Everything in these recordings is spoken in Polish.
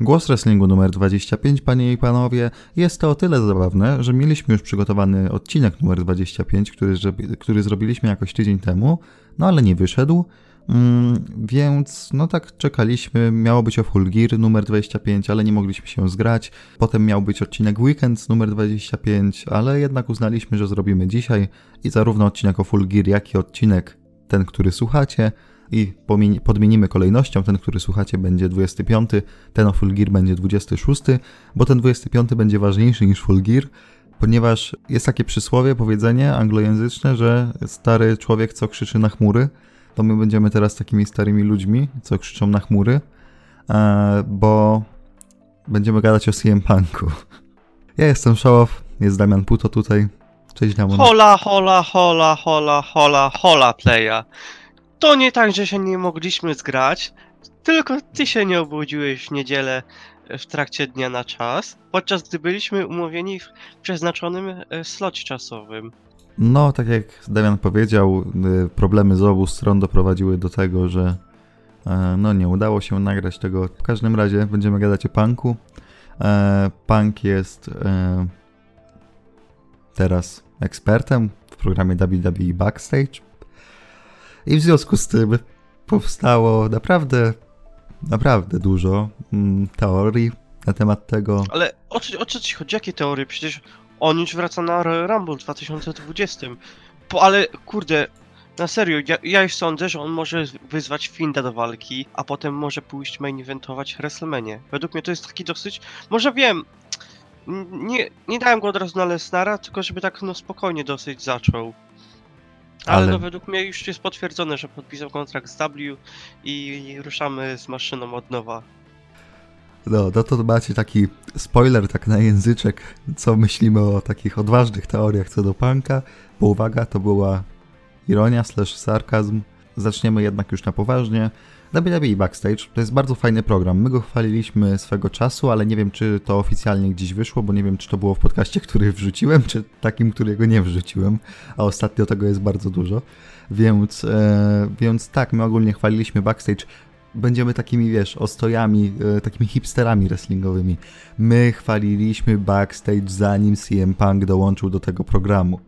Głos Wrestlingu numer 25, panie i panowie. Jest to o tyle zabawne, że mieliśmy już przygotowany odcinek numer 25, który, który zrobiliśmy jakoś tydzień temu, no ale nie wyszedł. Mm, więc no tak czekaliśmy, miało być o Full Gear numer 25, ale nie mogliśmy się zgrać. Potem miał być odcinek Weekend numer 25, ale jednak uznaliśmy, że zrobimy dzisiaj i zarówno odcinek o Full Gear, jak i odcinek ten, który słuchacie i podmienimy kolejnością. Ten, który słuchacie, będzie 25, ten o Full Gear będzie 26, bo ten 25 będzie ważniejszy niż Full Gear, ponieważ jest takie przysłowie, powiedzenie anglojęzyczne, że stary człowiek, co krzyczy na chmury, to my będziemy teraz takimi starymi ludźmi, co krzyczą na chmury, e, bo będziemy gadać o CM Punku. Ja jestem Szołow, jest Damian Puto tutaj. Cześć Damian. Hola, hola, hola, hola, hola, hola, playa. To nie tak, że się nie mogliśmy zgrać, tylko ty się nie obudziłeś w niedzielę w trakcie dnia na czas, podczas gdy byliśmy umówieni w przeznaczonym e, slocie czasowym. No, tak jak Damian powiedział, y, problemy z obu stron doprowadziły do tego, że e, no nie udało się nagrać tego. W każdym razie będziemy gadać o punku. E, punk jest e, teraz ekspertem w programie WWE Backstage. I w związku z tym powstało naprawdę, naprawdę dużo mm, teorii na temat tego. Ale o co, o co ci chodzi? Jakie teorie? Przecież on już wraca na Rumble w 2020. Po, ale kurde, na serio, ja, ja już sądzę, że on może wyzwać Finda do walki, a potem może pójść main eventować WrestleMania. Według mnie to jest taki dosyć... Może wiem, nie, nie dałem go od razu na Lesnara, tylko żeby tak no spokojnie dosyć zaczął. Ale, Ale, no według mnie już jest potwierdzone, że podpisał kontrakt z W i ruszamy z maszyną od nowa. No, no to macie taki spoiler tak na języczek, co myślimy o takich odważnych teoriach co do punka, bo uwaga, to była ironia slash sarkazm. Zaczniemy jednak już na poważnie. WWE Backstage to jest bardzo fajny program. My go chwaliliśmy swego czasu, ale nie wiem, czy to oficjalnie gdzieś wyszło, bo nie wiem, czy to było w podcaście, który wrzuciłem, czy takim, którego nie wrzuciłem, a ostatnio tego jest bardzo dużo. Więc, e, więc tak, my ogólnie chwaliliśmy Backstage będziemy takimi, wiesz, ostojami, e, takimi hipsterami wrestlingowymi. My chwaliliśmy backstage zanim CM Punk dołączył do tego programu.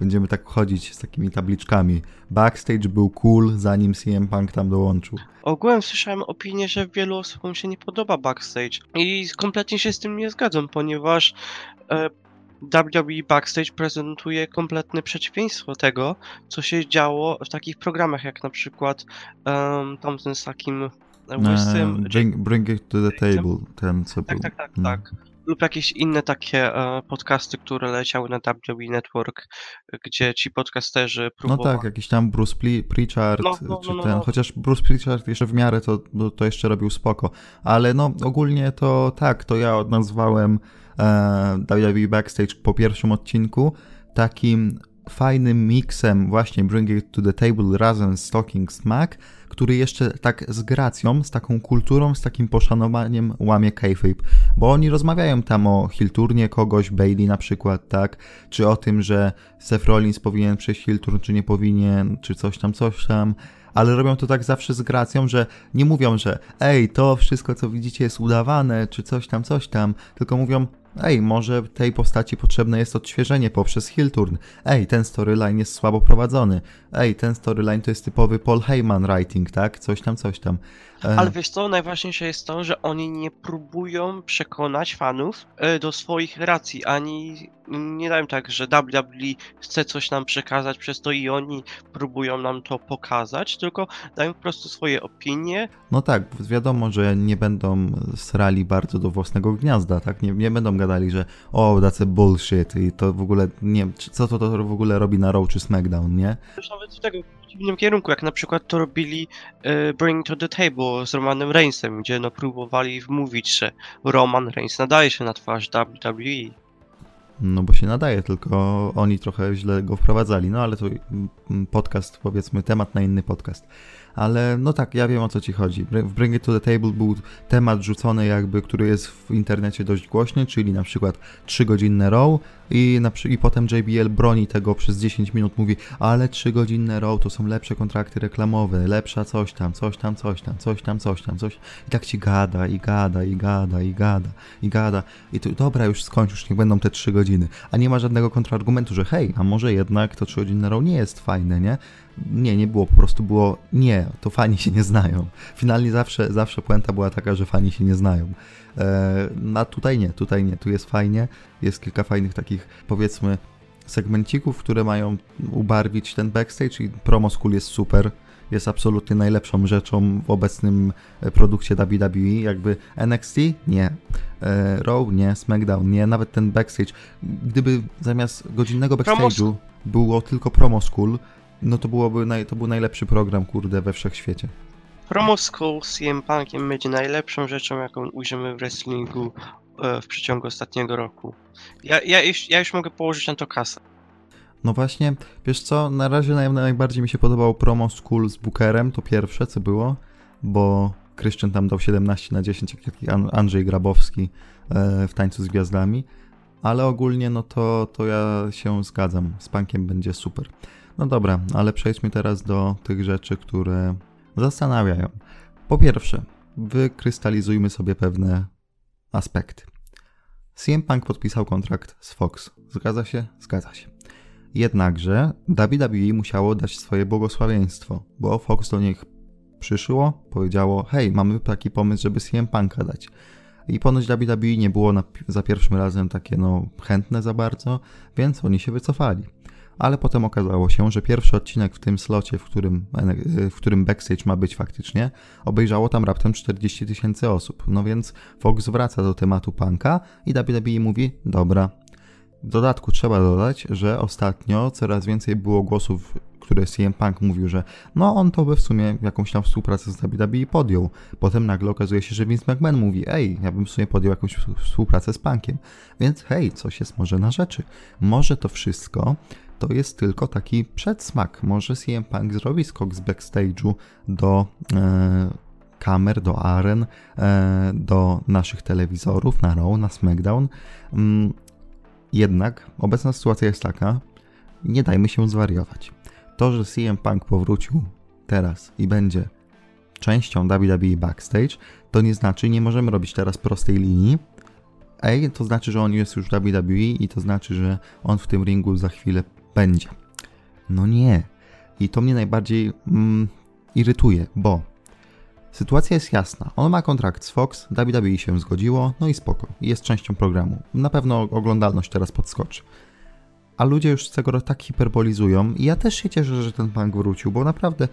Będziemy tak chodzić z takimi tabliczkami. Backstage był cool, zanim CM Punk tam dołączył. Ogółem słyszałem opinię, że wielu osobom się nie podoba backstage. I kompletnie się z tym nie zgadzam, ponieważ e, WWE Backstage prezentuje kompletne przeciwieństwo tego, co się działo w takich programach jak na przykład um, tamten z takim łysym... Bring, bring it to the table, ten co tak, był. Tak, tak, no. tak. Lub jakieś inne takie e, podcasty, które leciały na WWE Network, gdzie ci podcasterzy próbowali... No tak, jakiś tam Bruce Pritchard, no, no, czy no, no, ten, no. chociaż Bruce Pritchard jeszcze w miarę to, to jeszcze robił spoko, ale no ogólnie to tak, to ja nazwałem WWE Backstage po pierwszym odcinku takim fajnym miksem właśnie Bring It to the Table razem z Talking Smack, który jeszcze tak z gracją, z taką kulturą, z takim poszanowaniem łamie kayfabe, bo oni rozmawiają tam o Hilturnie kogoś, Bailey na przykład, tak, czy o tym, że Seth Rollins powinien przejść Hilturn, czy nie powinien, czy coś tam, coś tam, ale robią to tak zawsze z gracją, że nie mówią, że ej, to wszystko co widzicie jest udawane, czy coś tam, coś tam, tylko mówią, Ej, może tej postaci potrzebne jest odświeżenie poprzez Hilturn. Ej, ten storyline jest słabo prowadzony. Ej, ten storyline to jest typowy Paul Heyman writing, tak? Coś tam, coś tam. E... Ale wiesz co, najważniejsze jest to, że oni nie próbują przekonać fanów e, do swoich racji, ani nie dają tak, że WWE chce coś nam przekazać przez to i oni próbują nam to pokazać, tylko dają po prostu swoje opinie. No tak, wiadomo, że nie będą srali bardzo do własnego gniazda, tak? Nie, nie będą gadali, że o, a bullshit i to w ogóle, nie co to, to w ogóle robi na Raw czy SmackDown, nie? Też nawet tego przeciwnym kierunku, jak na przykład to robili y, Bring to the Table z Romanem Reignsem, gdzie no próbowali wmówić, że Roman Reigns nadaje się na twarz WWE. No bo się nadaje, tylko oni trochę źle go wprowadzali. No ale to mm, podcast, powiedzmy, temat na inny podcast. ale no tak, ja wiem o co ci chodzi. W Bring It to the Table był temat rzucony jakby, który jest w internecie dość głośny, czyli na przykład 3-godzinne row i, na, i potem JBL broni tego przez 10 minut, mówi, ale 3-godzinne row to są lepsze kontrakty reklamowe, lepsza coś tam, coś tam, coś tam, coś tam, coś tam, coś. I tak ci gada, i gada, i gada, i gada, i gada. I tu, dobra, już skończ, już niech będą te 3 godziny. A nie ma żadnego kontrargumentu, że hej, a może jednak to 3-godzinne row nie jest fajne, nie? Nie, nie było, po prostu było nie, to fani się nie znają. Finalnie zawsze, zawsze puenta była taka, że fani się nie znają. E, a tutaj nie, tutaj nie, tu jest fajnie, jest kilka fajnych takich, powiedzmy, segmencików, które mają ubarwić ten backstage i promo school jest super, jest absolutnie najlepszą rzeczą w obecnym e, produkcie WWE, jakby NXT nie, e, Raw? Nie, SmackDown? Nie, nawet ten backstage, gdyby zamiast godzinnego backstage'u było tylko promo school, no to byłoby naj, to był najlepszy program, kurde, we wszechświecie. Promo School z CM Punkiem będzie najlepszą rzeczą, jaką ujrzymy w wrestlingu e, w przeciągu ostatniego roku. Ja, ja, już, ja już mogę położyć na to kasę. No właśnie, wiesz co, na razie naj, najbardziej mi się podobał promo School z Bookerem, to pierwsze co było, bo Christian tam dał 17 na 10, jak Andrzej Grabowski e, w Tańcu z Gwiazdami, ale ogólnie no to, to ja się zgadzam, z Punkiem będzie super. No dobra, ale przejdźmy teraz do tych rzeczy, które zastanawiają. Po pierwsze, wykrystalizujmy sobie pewne aspekty. CM Punk podpisał kontrakt z Fox. Zgadza się? Zgadza się. Jednakże WWE musiało dać swoje błogosławieństwo, bo Fox do nich przyszło, powiedziało: Hej, mamy taki pomysł, żeby CM Punka dać. I ponoć WWE nie było na, za pierwszym razem takie no chętne za bardzo, więc oni się wycofali ale potem okazało się, że pierwszy odcinek w tym slocie, w którym, w którym backstage ma być faktycznie, obejrzało tam raptem 40 tysięcy osób. No więc Fox wraca do tematu punka i WWE mówi, dobra. W dodatku trzeba dodać, że ostatnio coraz więcej było głosów, które CM Punk mówił, że no on to by w sumie jakąś tam współpracę z WWE podjął. Potem nagle okazuje się, że Vince McMahon mówi, ej, ja bym w sumie podjął jakąś współpracę z Punkiem. Więc hej, coś jest może na rzeczy. Może to wszystko to jest tylko taki przedsmak. Może CM Punk zrobi skok z backstage'u do e, kamer, do aren, e, do naszych telewizorów, na Raw, na SmackDown. Mm, jednak obecna sytuacja jest taka, nie dajmy się zwariować. To, że CM Punk powrócił teraz i będzie częścią WWE Backstage, to nie znaczy, nie możemy robić teraz prostej linii. Ej, to znaczy, że on jest już w WWE i to znaczy, że on w tym ringu za chwilę będzie. No nie. I to mnie najbardziej mm, irytuje, bo sytuacja jest jasna. On ma kontrakt z Fox, WWE się zgodziło, no i spoko. Jest częścią programu. Na pewno oglądalność teraz podskoczy. A ludzie już tego tak hiperbolizują i ja też się cieszę, że ten punk wrócił, bo naprawdę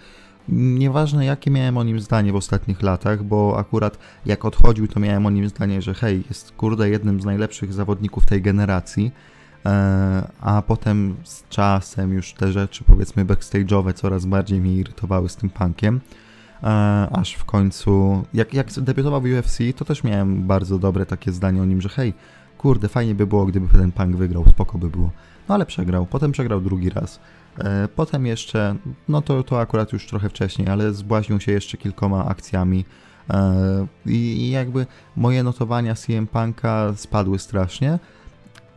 nieważne jakie miałem o nim zdanie w ostatnich latach, bo akurat jak odchodził, to miałem o nim zdanie, że hej, jest kurde jednym z najlepszych zawodników tej generacji E, a potem z czasem już te rzeczy powiedzmy backstage'owe coraz bardziej mnie irytowały z tym punkiem. E, aż w końcu, jak, jak debiutował w UFC, to też miałem bardzo dobre takie zdanie o nim, że hej, kurde, fajnie by było, gdyby ten punk wygrał, spoko by było. No ale przegrał, potem przegrał drugi raz. E, potem jeszcze, no to, to akurat już trochę wcześniej, ale zbłaźnił się jeszcze kilkoma akcjami. I, i jakby moje notowania CM Punka spadły strasznie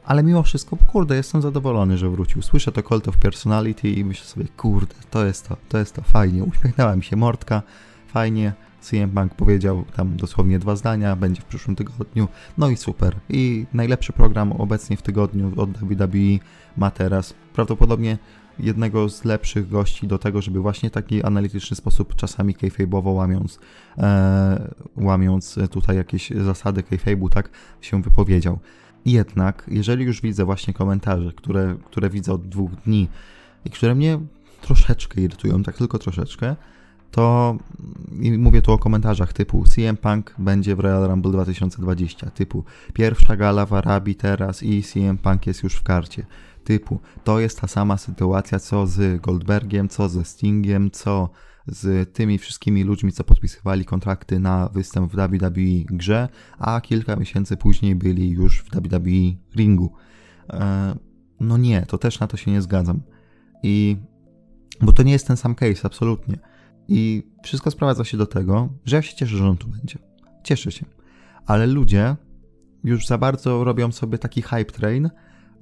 ale mimo wszystko, kurde, jestem zadowolony, że wrócił. Słyszę to Cult of Personality i myślę sobie, kurde, to jest to, to jest to, fajnie. Uśmiechnęła mi się mordka, fajnie. CM Punk powiedział tam dosłownie dwa zdania, będzie w przyszłym tygodniu, no i super. I najlepszy program obecnie w tygodniu od WWE ma teraz. Prawdopodobnie jednego z lepszych gości do tego, żeby właśnie taki analityczny sposób, czasami kayfabe'owo łamiąc, e, łamiąc tutaj jakieś zasady kayfabe'u, tak się wypowiedział. Jednak, jeżeli już widzę właśnie komentarze, które, które widzę od dwóch dni i które mnie troszeczkę irytują, tak tylko troszeczkę, to i mówię tu o komentarzach typu CM Punk będzie w Royal Rumble 2020, typu pierwsza gala w Arabii teraz i CM Punk jest już w karcie, typu to jest ta sama sytuacja co z Goldbergiem, co ze Stingiem, co z tymi wszystkimi ludźmi, co podpisywali kontrakty na występ w WWE grze, a kilka miesięcy później byli już w WWE ringu. E, no nie, to też na to się nie zgadzam. I bo to nie jest ten sam case, absolutnie. I wszystko sprowadza się do tego, że ja się cieszę, że on tu będzie. Cieszę się. Ale ludzie już za bardzo robią sobie taki hype train,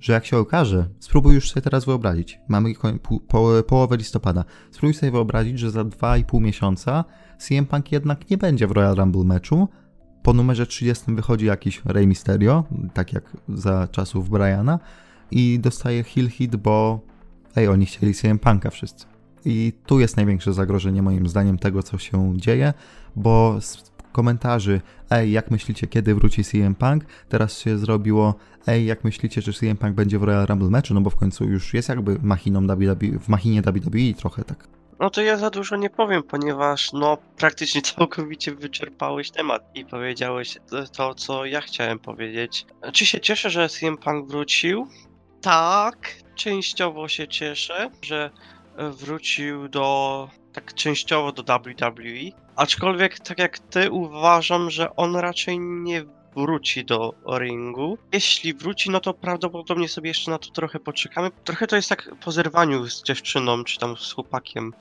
że jak się okaże, spróbuj już sobie teraz wyobrazić, mamy po, po, połowę listopada, spróbuj sobie wyobrazić, że za 2,5 miesiąca CM Punk jednak nie będzie w Royal Rumble meczu, po numerze 30 wychodzi jakiś Rey Mysterio, tak jak za czasów Briana, i dostaje heel hit, bo ej, oni chcieli CM Punka wszyscy. I tu jest największe zagrożenie moim zdaniem tego, co się dzieje, bo komentarzy, ej, jak myślicie, kiedy wróci CM Punk, teraz się zrobiło, ej, jak myślicie, czy CM Punk będzie w Royal Rumble meczu, no bo w końcu już jest jakby machiną WWE, w machinie WWE trochę tak. No to ja za dużo nie powiem, ponieważ no praktycznie całkowicie wyczerpałeś temat i powiedziałeś to, co ja chciałem powiedzieć. Czy się cieszę, że CM Punk wrócił? Tak, częściowo się cieszę, że wrócił do tak częściowo do WWE. Aczkolwiek tak jak ty uważam, że on raczej nie wróci do ringu. Jeśli wróci, no to prawdopodobnie sobie jeszcze na to trochę poczekamy. Trochę to jest tak po zerwaniu z dziewczyną, czy tam z chłopakiem.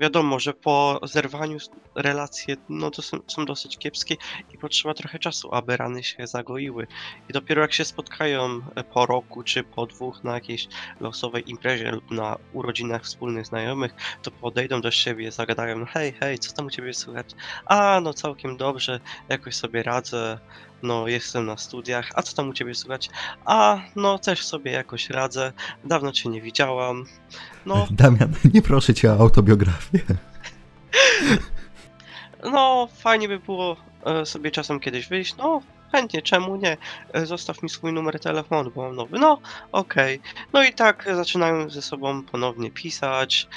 Wiadomo, że po zerwaniu relacje no to są, są dosyć kiepskie i potrzeba trochę czasu, aby rany się zagoiły. I dopiero jak się spotkają po roku czy po dwóch na jakiejś losowej imprezie lub na urodzinach wspólnych znajomych, to podejdą do siebie, zagadają, hej, hej, co tam u ciebie słychać? A, no całkiem dobrze, jakoś sobie radzę, no jestem na studiach, a co tam u ciebie słychać? A, no też sobie jakoś radzę, dawno cię nie widziałam, no... Damian, nie proszę cię o autobiografię. No, fajnie by było e, sobie czasem kiedyś wyjść, no chętnie, czemu nie? E, zostaw mi swój numer telefonu, bo mam nowy. No, okej. Okay. No i tak zaczynają ze sobą ponownie pisać,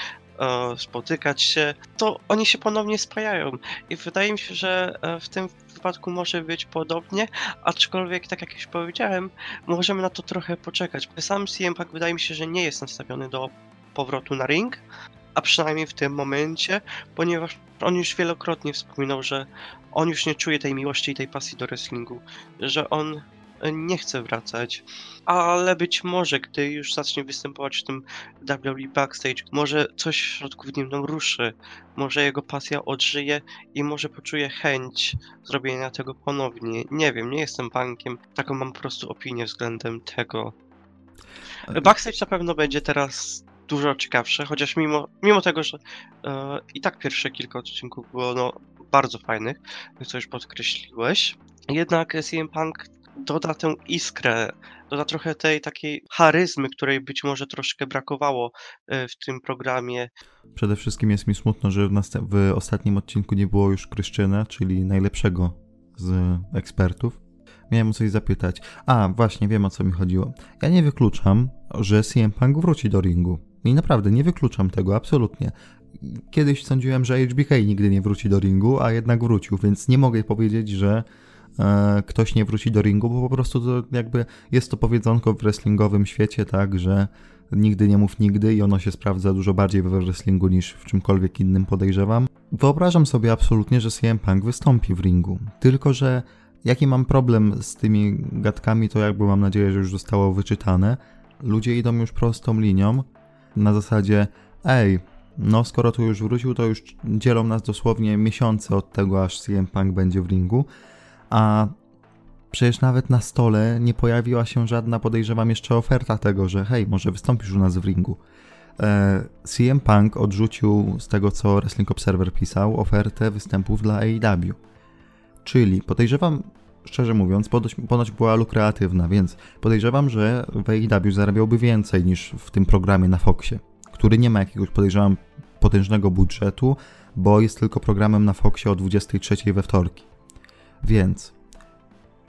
spotykać się, to oni się ponownie spajają. I wydaje mi się, że e, w tym wypadku może być podobnie, aczkolwiek, tak jak już powiedziałem, możemy na to trochę poczekać. Sam CM Punk wydaje mi się, że nie jest nastawiony do powrotu na ring, a przynajmniej w tym momencie, ponieważ on już wielokrotnie wspominał, że on już nie czuje tej miłości i tej pasji do wrestlingu, że on nie chce wracać, ale być może, gdy już zacznie występować w tym WWE Backstage, może coś w środku w nim ruszy, może jego pasja odżyje i może poczuje chęć zrobienia tego ponownie. Nie wiem, nie jestem bankiem, taką mam po prostu opinię względem tego. Backstage na pewno będzie teraz dużo ciekawsze, chociaż mimo, mimo tego, że e, i tak pierwsze kilka odcinków było no, bardzo fajnych, co już podkreśliłeś, jednak CM Punk doda tę iskrę, doda trochę tej takiej charyzmy, której być może troszkę brakowało e, w tym programie. Przede wszystkim jest mi smutno, że w, w ostatnim odcinku nie było już Kryszczyna, czyli najlepszego z ekspertów. Miałem coś zapytać. A, właśnie, wiem o co mi chodziło. Ja nie wykluczam, że CM Punk wróci do ringu. I naprawdę nie wykluczam tego, absolutnie. Kiedyś sądziłem, że HBK nigdy nie wróci do ringu, a jednak wrócił, więc nie mogę powiedzieć, że ktoś nie wróci do ringu, bo po prostu to jakby jest to powiedzonko w wrestlingowym świecie, tak, że nigdy nie mów nigdy i ono się sprawdza dużo bardziej we wrestlingu niż w czymkolwiek innym podejrzewam. Wyobrażam sobie absolutnie, że CM Punk wystąpi w ringu, tylko że jaki mam problem z tymi gadkami, to jakby mam nadzieję, że już zostało wyczytane. Ludzie idą już prostą linią, na zasadzie, ej, no skoro tu już wrócił, to już dzielą nas dosłownie miesiące od tego, aż CM Punk będzie w ringu, a przecież nawet na stole nie pojawiła się żadna, podejrzewam, jeszcze oferta tego, że hej, może wystąpisz u nas w ringu. E, CM Punk odrzucił z tego, co Wrestling Observer pisał, ofertę występów dla AEW. Czyli podejrzewam, szczerze mówiąc, ponoć, była lukreatywna, więc podejrzewam, że w AEW zarabiałby więcej niż w tym programie na Foxie, który nie ma jakiegoś, podejrzewam, potężnego budżetu, bo jest tylko programem na Foxie o 23 we wtorki. Więc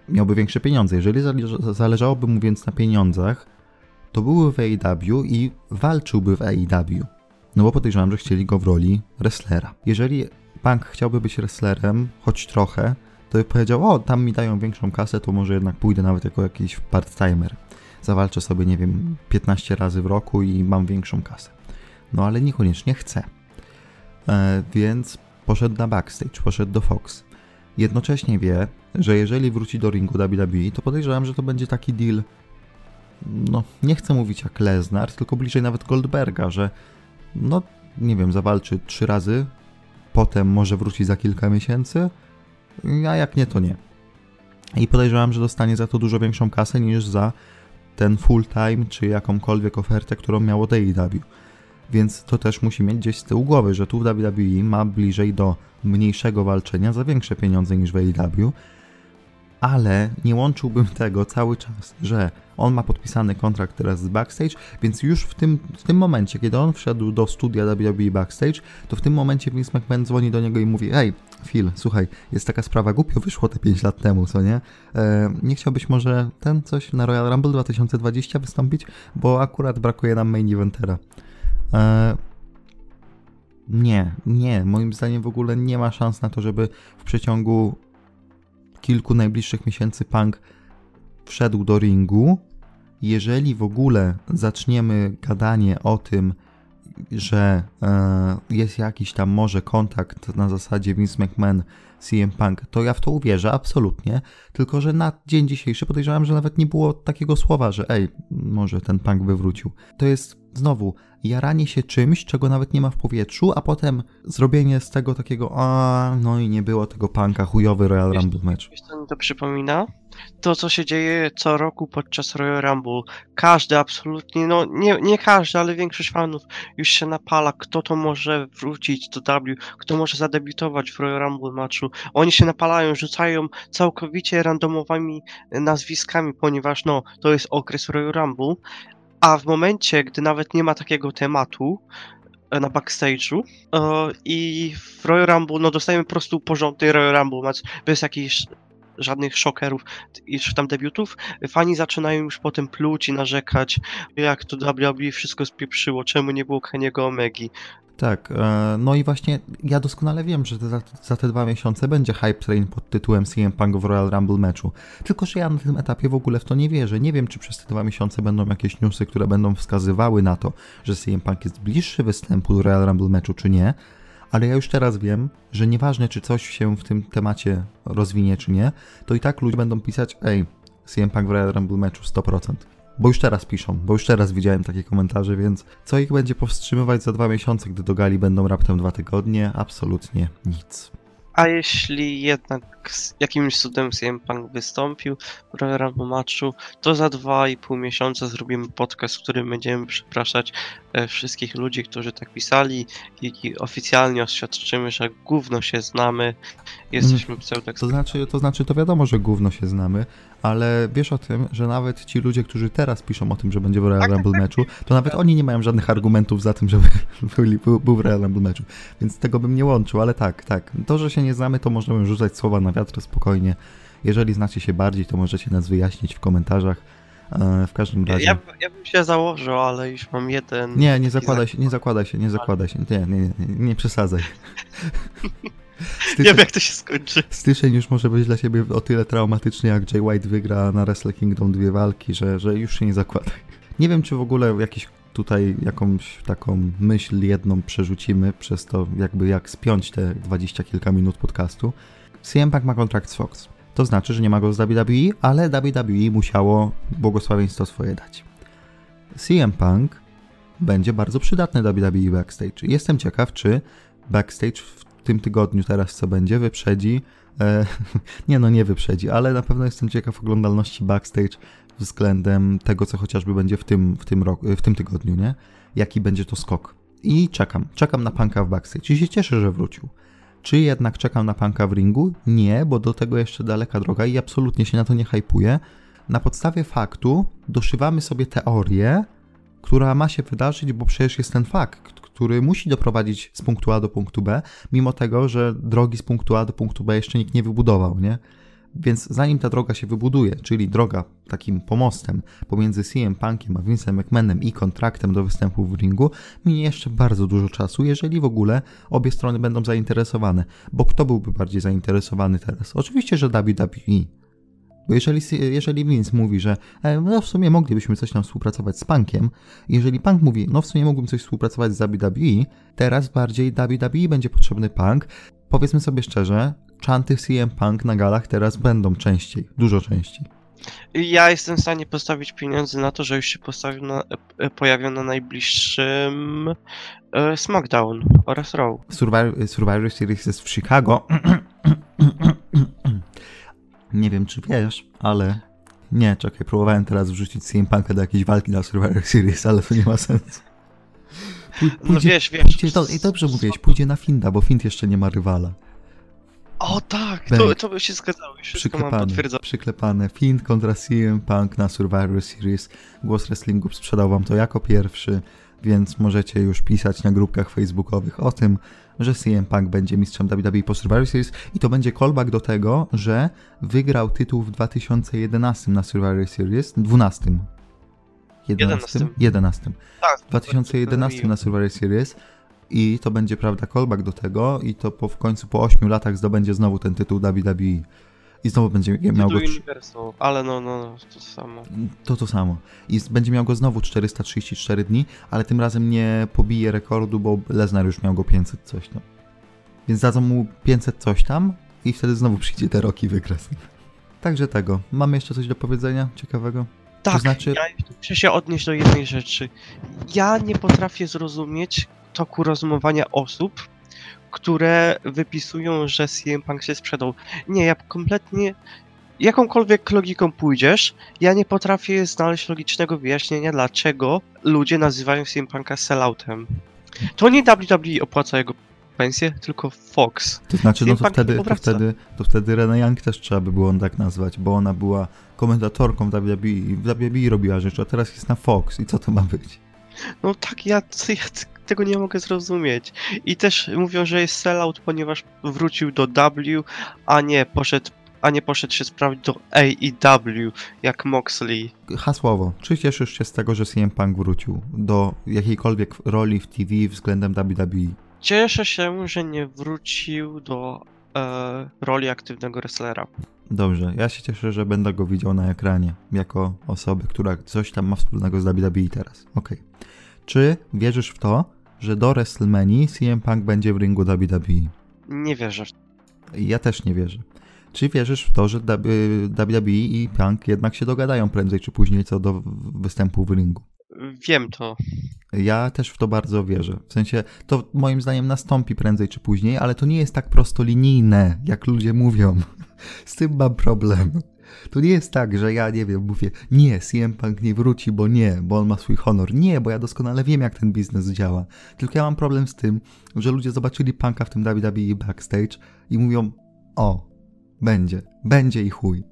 miałby większe pieniądze. Jeżeli zależałoby mu więc na pieniądzach, to byłby w AEW i walczyłby w AEW. No bo podejrzewam, że chcieli go w roli wrestlera. Jeżeli Punk chciałby być wrestlerem, choć trochę, to by powiedział, o, tam mi dają większą kasę, to może jednak pójdę nawet jako jakiś part-timer. Zawalczę sobie, nie wiem, 15 razy w roku i mam większą kasę. No ale niekoniecznie chcę. E, więc poszedł na backstage, poszedł do Fox. Jednocześnie wie, że jeżeli wróci do ringu WWE, to podejrzewam, że to będzie taki deal, no nie chcę mówić jak Lesnar, tylko bliżej nawet Goldberga, że no nie wiem, zawalczy trzy razy potem może wrócić za kilka miesięcy, a jak nie, to nie. I podejrzewam, że dostanie za to dużo większą kasę niż za ten full time czy jakąkolwiek ofertę, którą miało AEW. Więc to też musi mieć gdzieś z tyłu głowy, że tu w WWE ma bliżej do mniejszego walczenia za większe pieniądze niż w AEW, ale nie łączyłbym tego cały czas, że on ma podpisany kontrakt teraz z Backstage, więc już w tym, w tym momencie, kiedy on wszedł do studia WWE Backstage, to w tym momencie Vince McMahon dzwoni do niego i mówi hej, Phil, słuchaj, jest taka sprawa, głupio wyszło te 5 lat temu, co nie? E, nie chciałbyś może ten coś na Royal Rumble 2020 wystąpić? Bo akurat brakuje nam main eventera. E, nie, nie, moim zdaniem w ogóle nie ma szans na to, żeby w przeciągu kilku najbliższych miesięcy Punk wszedł do ringu. Jeżeli w ogóle zaczniemy gadanie o tym, że e, jest jakiś tam może kontakt na zasadzie Vince McMahon CM Punk, to ja w to uwierzę, absolutnie. Tylko, że na dzień dzisiejszy podejrzewam, że nawet nie było takiego słowa, że ej, może ten Punk by wrócił. To jest znowu jaranie się czymś, czego nawet nie ma w powietrzu, a potem zrobienie z tego takiego, a no i nie było tego Punka, chujowy Royal Rumble match. Wiesz, co mi to przypomina? To, co się dzieje co roku podczas Royal Rumble. Każdy absolutnie, no nie, nie każdy, ale większość fanów już się napala, kto to może wrócić do W, kto może zadebiutować w Royal Rumble matchu. Oni się napalają, rzucają całkowicie randomowymi nazwiskami, ponieważ no, to jest okres Royal Rumble, a w momencie, gdy nawet nie ma takiego tematu e, na backstage'u e, i w Royal Rumble, no dostajemy po prostu porządny Royal Rumble bez jakichś żadnych szokerów czy tam debiutów, fani zaczynają już potem pluć i narzekać, jak to WWE wszystko spieprzyło, czemu nie było Keniego Omegi. Tak, e, no i właśnie ja doskonale wiem, że za, za, te dwa miesiące będzie hype train pod tytułem CM Punk w Royal Rumble meczu. Tylko, że ja na tym etapie w ogóle w to nie wierzę. Nie wiem, czy przez te dwa miesiące będą jakieś newsy, które będą wskazywały na to, że CM Punk jest bliższy występu do Royal Rumble meczu, czy nie. Ale ja już teraz wiem, że nieważne, czy coś się w tym temacie rozwinie, czy nie, to i tak ludzie będą pisać, ej, CM Punk w Royal Rumble meczu 100%. Bo już teraz piszą, bo już teraz widziałem takie komentarze, więc co ich będzie powstrzymywać za dwa miesiące, gdy do gali będą raptem dwa tygodnie? Absolutnie nic. A jeśli jednak z jakimś cudem CM Punk wystąpił w Royal Rumble matchu, to za dwa i pół miesiąca zrobimy podcast, w którym będziemy przepraszać e, wszystkich ludzi, którzy tak pisali i oficjalnie oświadczymy, że gówno się znamy, jesteśmy mm. pseudo to znaczy, to znaczy, to wiadomo, że gówno się znamy, ale wiesz o tym, że nawet ci ludzie, którzy teraz piszą o tym, że będzie w Royal tak, Rumble tak, meczu, to nawet oni nie mają żadnych argumentów za tym, żeby był, był w Royal Rumble meczu. Więc tego bym nie łączył, ale tak, tak. To, że się nie znamy, to możemy rzucać słowa na wiatr spokojnie. Jeżeli znacie się bardziej, to możecie nas wyjaśnić w komentarzach. E, w każdym razie. Ja, ja bym się założył, ale już mam jeden. Nie, nie zakładaj się, nie zakładaj się, nie zakładaj się. Nie, nie, nie, nie, przesadzaj. Styczeń, nie wiem, jak to się skończy. Styczeń już może być dla ciebie o tyle traumatyczny, jak Jay White wygra na Wrestle Kingdom dwie walki, że, że już się nie zakładaj. Nie wiem, czy w ogóle jakiś tutaj jakąś taką myśl jedną przerzucimy przez to, jakby jak spiąć te dwadzieścia kilka minut podcastu. CM Punk ma kontrakt z Fox. To znaczy, że nie ma go z WWE, ale WWE musiało błogosławieństwo swoje dać. CM Punk będzie bardzo przydatny WWE backstage. Jestem ciekaw, czy backstage w tym tygodniu teraz co będzie wyprzedzi. E, nie no, nie wyprzedzi, ale na pewno jestem ciekaw oglądalności backstage względem tego, co chociażby będzie w tym, w tym, roku, w tym tygodniu, nie? Jaki będzie to skok. I czekam. Czekam na Panka w backstage i się cieszę, że wrócił. Czy jednak czekam na Panka w ringu? Nie, bo do tego jeszcze daleka droga i absolutnie się na to nie hypuję. Na podstawie faktu doszywamy sobie teorię, która ma się wydarzyć, bo przecież jest ten fakt, który musi doprowadzić z punktu A do punktu B, mimo tego, że drogi z punktu A do punktu B jeszcze nikt nie wybudował, nie? Więc zanim ta droga się wybuduje, czyli droga takim pomostem pomiędzy CM Punkiem a Vince'em McMahonem i kontraktem do występu w ringu, minie jeszcze bardzo dużo czasu, jeżeli w ogóle obie strony będą zainteresowane. Bo kto byłby bardziej zainteresowany teraz? Oczywiście, że WWE. Bo jeżeli, jeżeli Vince mówi, że e, no w sumie moglibyśmy coś tam współpracować z Punkiem, jeżeli Punk mówi, no w sumie mógłbym coś współpracować z WWE, teraz bardziej WWE będzie potrzebny Punk. Powiedzmy sobie szczerze, czanty CM Punk na galach teraz będą częściej, dużo częściej. Ja jestem w stanie postawić pieniądze na to, że już się postawił na, e, pojawią na najbliższym e, SmackDown oraz Raw. Survivor, Survivor Series jest w Chicago. Nie wiem, czy wiesz, ale... Nie, czekaj, próbowałem teraz wrzucić CM Punka do jakiejś walki na Survivor Series, ale to nie ma sensu. Pój- No wiesz, wiesz. pójdzie to, I dobrze mówiłeś, pójdzie na Finda, bo Find jeszcze nie ma rywala. O tak, to, to by się zgadzało. Wszystko mam Przyklepane, potwierdzone. przyklepane. Find kontra CM Punk na Survivor Series. Głos Wrestlingu sprzedał wam to jako pierwszy, więc możecie już pisać na grupkach facebookowych o tym, że CM Punk będzie mistrzem WWE po Survivor Series i to będzie callback do tego, że wygrał tytuł w 2011 na Survivor Series, 12. 11? 11. Tak, W 2011 na Survivor Series i to będzie, prawda, callback do tego i to po, w końcu po 8 latach zdobędzie znowu ten tytuł WWE i znowu będzie miał go... Universal, ale no, no, no, to samo. To to samo. I będzie miał go znowu 434 dni, ale tym razem nie pobije rekordu, bo Lesnar już miał go 500 coś tam. Więc dadzą mu 500 coś tam i wtedy znowu przyjdzie te roki wykres. Także tego. Mamy jeszcze coś do powiedzenia ciekawego? Tak, znaczy- ja muszę się odnieść do jednej rzeczy. Ja nie potrafię zrozumieć toku rozumowania osób, które wypisują, że CM Punk się sprzedał. Nie, ja kompletnie... Jakąkolwiek logiką pójdziesz, ja nie potrafię znaleźć logicznego wyjaśnienia, dlaczego ludzie nazywają CM Punka selloutem. To nie WWE opłaca jego pensję, tylko Fox. To znaczy, no CM to Punk wtedy, to wtedy, to wtedy Renee Young też trzeba by było tak nazwać, bo ona była komentatorką w WWE i w WWE robiła rzeczy, a teraz jest na Fox i co to ma być? No tak, ja, ja tego nie mogę zrozumieć. I też mówią, że jest sellout, ponieważ wrócił do W, a nie poszedł, a nie poszedł się sprawdzić do AEW, jak Moxley. Hasłowo, czy cieszysz się z tego, że CM Punk wrócił do jakiejkolwiek roli w TV względem WWE? Cieszę się, że nie wrócił do e, roli aktywnego wrestlera. Dobrze, ja się cieszę, że będę go widział na ekranie, jako osoby, która coś tam ma wspólnego z WWE teraz. Okej. Czy wierzysz w to, że do WrestleMania CM Punk będzie w ringu WWE? Nie wierzę w Ja też nie wierzę. Czy wierzysz w to, że WWE i Punk jednak się dogadają prędzej czy później co do występu w ringu? Wiem to. Ja też w to bardzo wierzę. W sensie, to moim zdaniem nastąpi prędzej czy później, ale to nie jest tak prostolinijne, jak ludzie mówią. Z tym mam problem. To nie jest tak, że ja nie wiem, mówię, nie, CM Punk nie wróci, bo nie, bo on ma swój honor. Nie, bo ja doskonale wiem, jak ten biznes działa. Tylko ja mam problem z tym, że ludzie zobaczyli Punka w tym WWE backstage i mówią, o, będzie, będzie i chuj.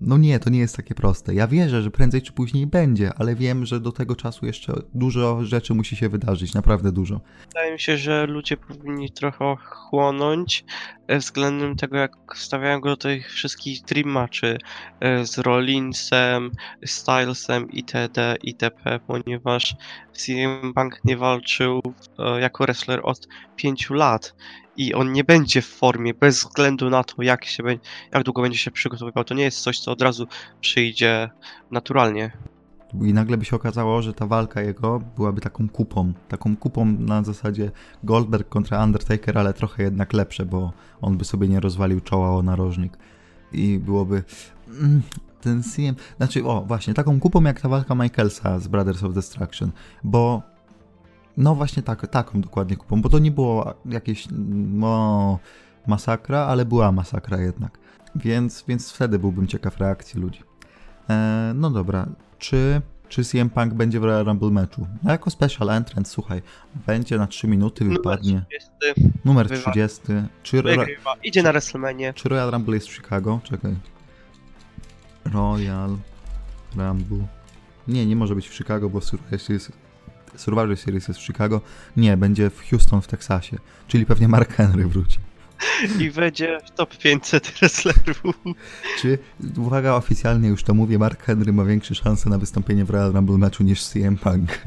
No nie, to nie jest takie proste. Ja wierzę, że prędzej czy później będzie, ale wiem, że do tego czasu jeszcze dużo rzeczy musi się wydarzyć, naprawdę dużo. Wydaje mi się, że ludzie powinni trochę chłonąć względem tego, jak stawiają go do tych wszystkich dream matchy e, z Rollinsem, Stylesem itd. itp., ponieważ CM Punk nie walczył e, jako wrestler od 5 lat i on nie będzie w formie bez względu na to, jak, się, jak długo będzie się przygotowywał. To nie jest coś, co od razu przyjdzie naturalnie. I nagle by się okazało, że ta walka jego byłaby taką kupą. Taką kupą na zasadzie Goldberg kontra Undertaker, ale trochę jednak lepsze, bo on by sobie nie rozwalił czoła o narożnik. I byłoby. mm, Ten CM. Znaczy, o, właśnie, taką kupą jak ta walka Michaelsa z Brothers of Destruction, bo. No właśnie tak, taką dokładnie kupą, bo to nie było jakieś no, masakra, ale była masakra jednak. Więc, więc wtedy byłbym ciekaw reakcji ludzi. E, no dobra, czy, czy CM Punk będzie w Royal Rumble meczu? No jako special entrant, słuchaj, będzie na 3 minuty, wypadnie. Numer wywa- 30. Czy, Ro- wygrywa, idzie na WrestleMania. czy Royal Rumble jest w Chicago? Czekaj. Royal Rumble. Nie, nie może być w Chicago, bo Survivor Series, Survivor Series jest w Chicago. Nie, będzie w Houston w Teksasie. Czyli pewnie Mark Henry wróci. i wejdzie w top 500 wrestlerów. Czy, uwaga, oficjalnie już to mówię, Mark Henry ma większe szanse na wystąpienie w Royal Rumble meczu niż CM Punk.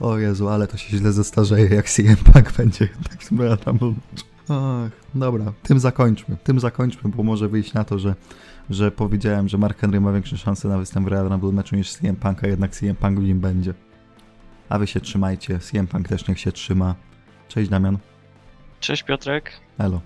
O Jezu, ale to się źle zestarzeje, jak CM Punk będzie w Royal Rumble meczu. Ach, dobra, tym zakończmy, tym zakończmy, bo może wyjść na to, że, że powiedziałem, że Mark Henry ma większe szanse na występ w Royal Rumble meczu niż CM Punk, a jednak CM Punk w nim będzie. A wy się trzymajcie, CM Punk też niech się trzyma. Cześć Damian, Cześć Piotrek. elo.